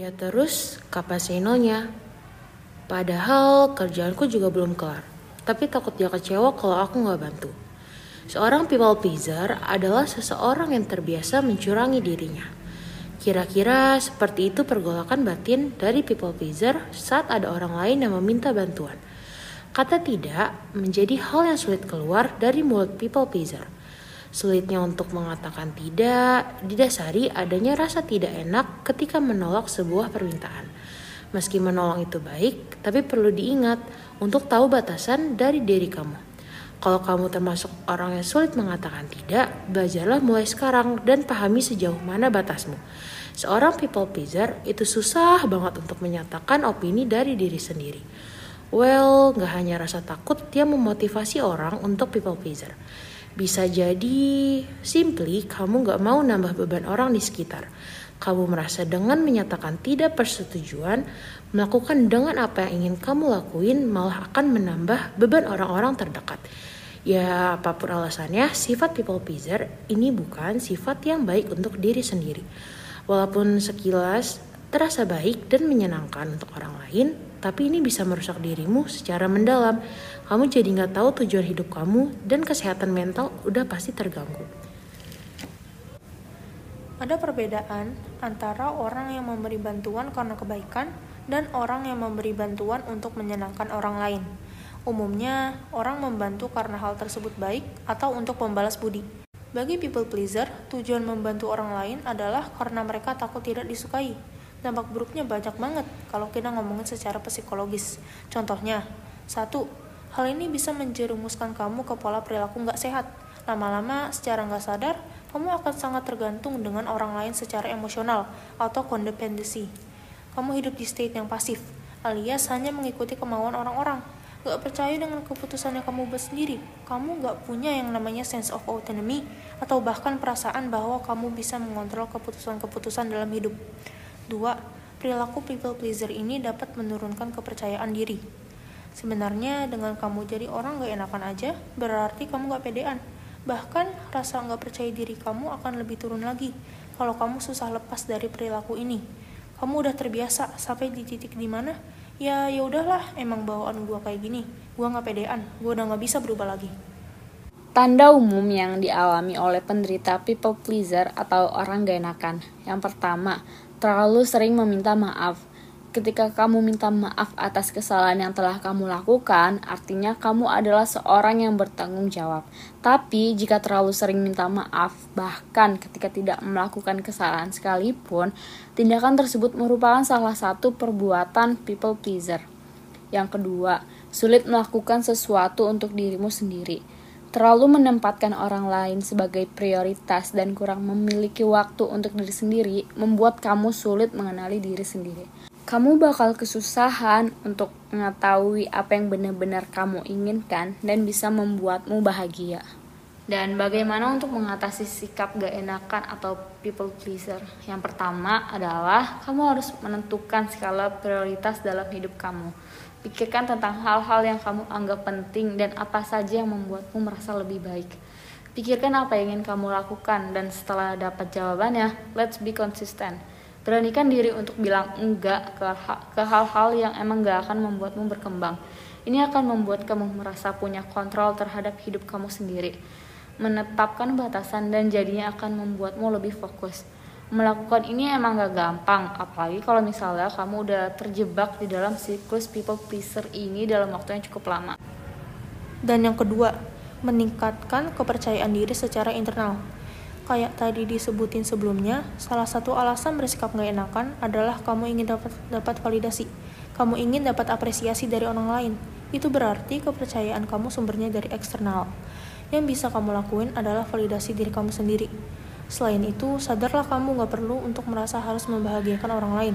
Ya terus, kapan senonya? Padahal kerjaanku juga belum kelar. Tapi takut dia kecewa kalau aku nggak bantu. Seorang people pleaser adalah seseorang yang terbiasa mencurangi dirinya. Kira-kira seperti itu pergolakan batin dari people pleaser saat ada orang lain yang meminta bantuan. Kata tidak menjadi hal yang sulit keluar dari mulut people pleaser. Sulitnya untuk mengatakan tidak didasari adanya rasa tidak enak ketika menolak sebuah permintaan. Meski menolong itu baik, tapi perlu diingat untuk tahu batasan dari diri kamu. Kalau kamu termasuk orang yang sulit mengatakan tidak, belajarlah mulai sekarang dan pahami sejauh mana batasmu. Seorang people pleaser itu susah banget untuk menyatakan opini dari diri sendiri. Well, gak hanya rasa takut dia memotivasi orang untuk people pleaser. Bisa jadi simply kamu gak mau nambah beban orang di sekitar. Kamu merasa dengan menyatakan tidak persetujuan, melakukan dengan apa yang ingin kamu lakuin malah akan menambah beban orang-orang terdekat. Ya apa pun alasannya, sifat people pleaser ini bukan sifat yang baik untuk diri sendiri. Walaupun sekilas terasa baik dan menyenangkan untuk orang lain, tapi ini bisa merusak dirimu secara mendalam. Kamu jadi nggak tahu tujuan hidup kamu dan kesehatan mental udah pasti terganggu. Ada perbedaan antara orang yang memberi bantuan karena kebaikan dan orang yang memberi bantuan untuk menyenangkan orang lain. Umumnya, orang membantu karena hal tersebut baik atau untuk membalas budi. Bagi people pleaser, tujuan membantu orang lain adalah karena mereka takut tidak disukai. Dampak buruknya banyak banget kalau kita ngomongin secara psikologis. Contohnya, satu, hal ini bisa menjerumuskan kamu ke pola perilaku nggak sehat. Lama-lama, secara nggak sadar, kamu akan sangat tergantung dengan orang lain secara emosional atau codependency. Kamu hidup di state yang pasif, alias hanya mengikuti kemauan orang-orang gak percaya dengan keputusan yang kamu buat sendiri. Kamu gak punya yang namanya sense of autonomy atau bahkan perasaan bahwa kamu bisa mengontrol keputusan-keputusan dalam hidup. Dua, perilaku people pleaser ini dapat menurunkan kepercayaan diri. Sebenarnya dengan kamu jadi orang gak enakan aja, berarti kamu gak pedean. Bahkan rasa gak percaya diri kamu akan lebih turun lagi kalau kamu susah lepas dari perilaku ini. Kamu udah terbiasa sampai di titik di mana ya ya udahlah emang bawaan gue kayak gini gue nggak pedean gue udah nggak bisa berubah lagi Tanda umum yang dialami oleh penderita people pleaser atau orang gak enakan. Yang pertama, terlalu sering meminta maaf. Ketika kamu minta maaf atas kesalahan yang telah kamu lakukan, artinya kamu adalah seorang yang bertanggung jawab. Tapi, jika terlalu sering minta maaf, bahkan ketika tidak melakukan kesalahan sekalipun, tindakan tersebut merupakan salah satu perbuatan people pleaser. Yang kedua, sulit melakukan sesuatu untuk dirimu sendiri. Terlalu menempatkan orang lain sebagai prioritas dan kurang memiliki waktu untuk diri sendiri membuat kamu sulit mengenali diri sendiri kamu bakal kesusahan untuk mengetahui apa yang benar-benar kamu inginkan dan bisa membuatmu bahagia. Dan bagaimana untuk mengatasi sikap gak enakan atau people pleaser? Yang pertama adalah kamu harus menentukan skala prioritas dalam hidup kamu. Pikirkan tentang hal-hal yang kamu anggap penting dan apa saja yang membuatmu merasa lebih baik. Pikirkan apa yang ingin kamu lakukan dan setelah dapat jawabannya, let's be consistent Beranikan diri untuk bilang enggak ke hal-hal yang emang gak akan membuatmu berkembang. Ini akan membuat kamu merasa punya kontrol terhadap hidup kamu sendiri. Menetapkan batasan dan jadinya akan membuatmu lebih fokus. Melakukan ini emang gak gampang, apalagi kalau misalnya kamu udah terjebak di dalam siklus people pleaser ini dalam waktu yang cukup lama. Dan yang kedua, meningkatkan kepercayaan diri secara internal kayak tadi disebutin sebelumnya, salah satu alasan bersikap nggak enakan adalah kamu ingin dapat dapat validasi. Kamu ingin dapat apresiasi dari orang lain. Itu berarti kepercayaan kamu sumbernya dari eksternal. Yang bisa kamu lakuin adalah validasi diri kamu sendiri. Selain itu, sadarlah kamu nggak perlu untuk merasa harus membahagiakan orang lain.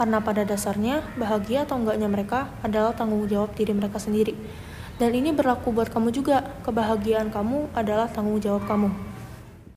Karena pada dasarnya, bahagia atau enggaknya mereka adalah tanggung jawab diri mereka sendiri. Dan ini berlaku buat kamu juga, kebahagiaan kamu adalah tanggung jawab kamu.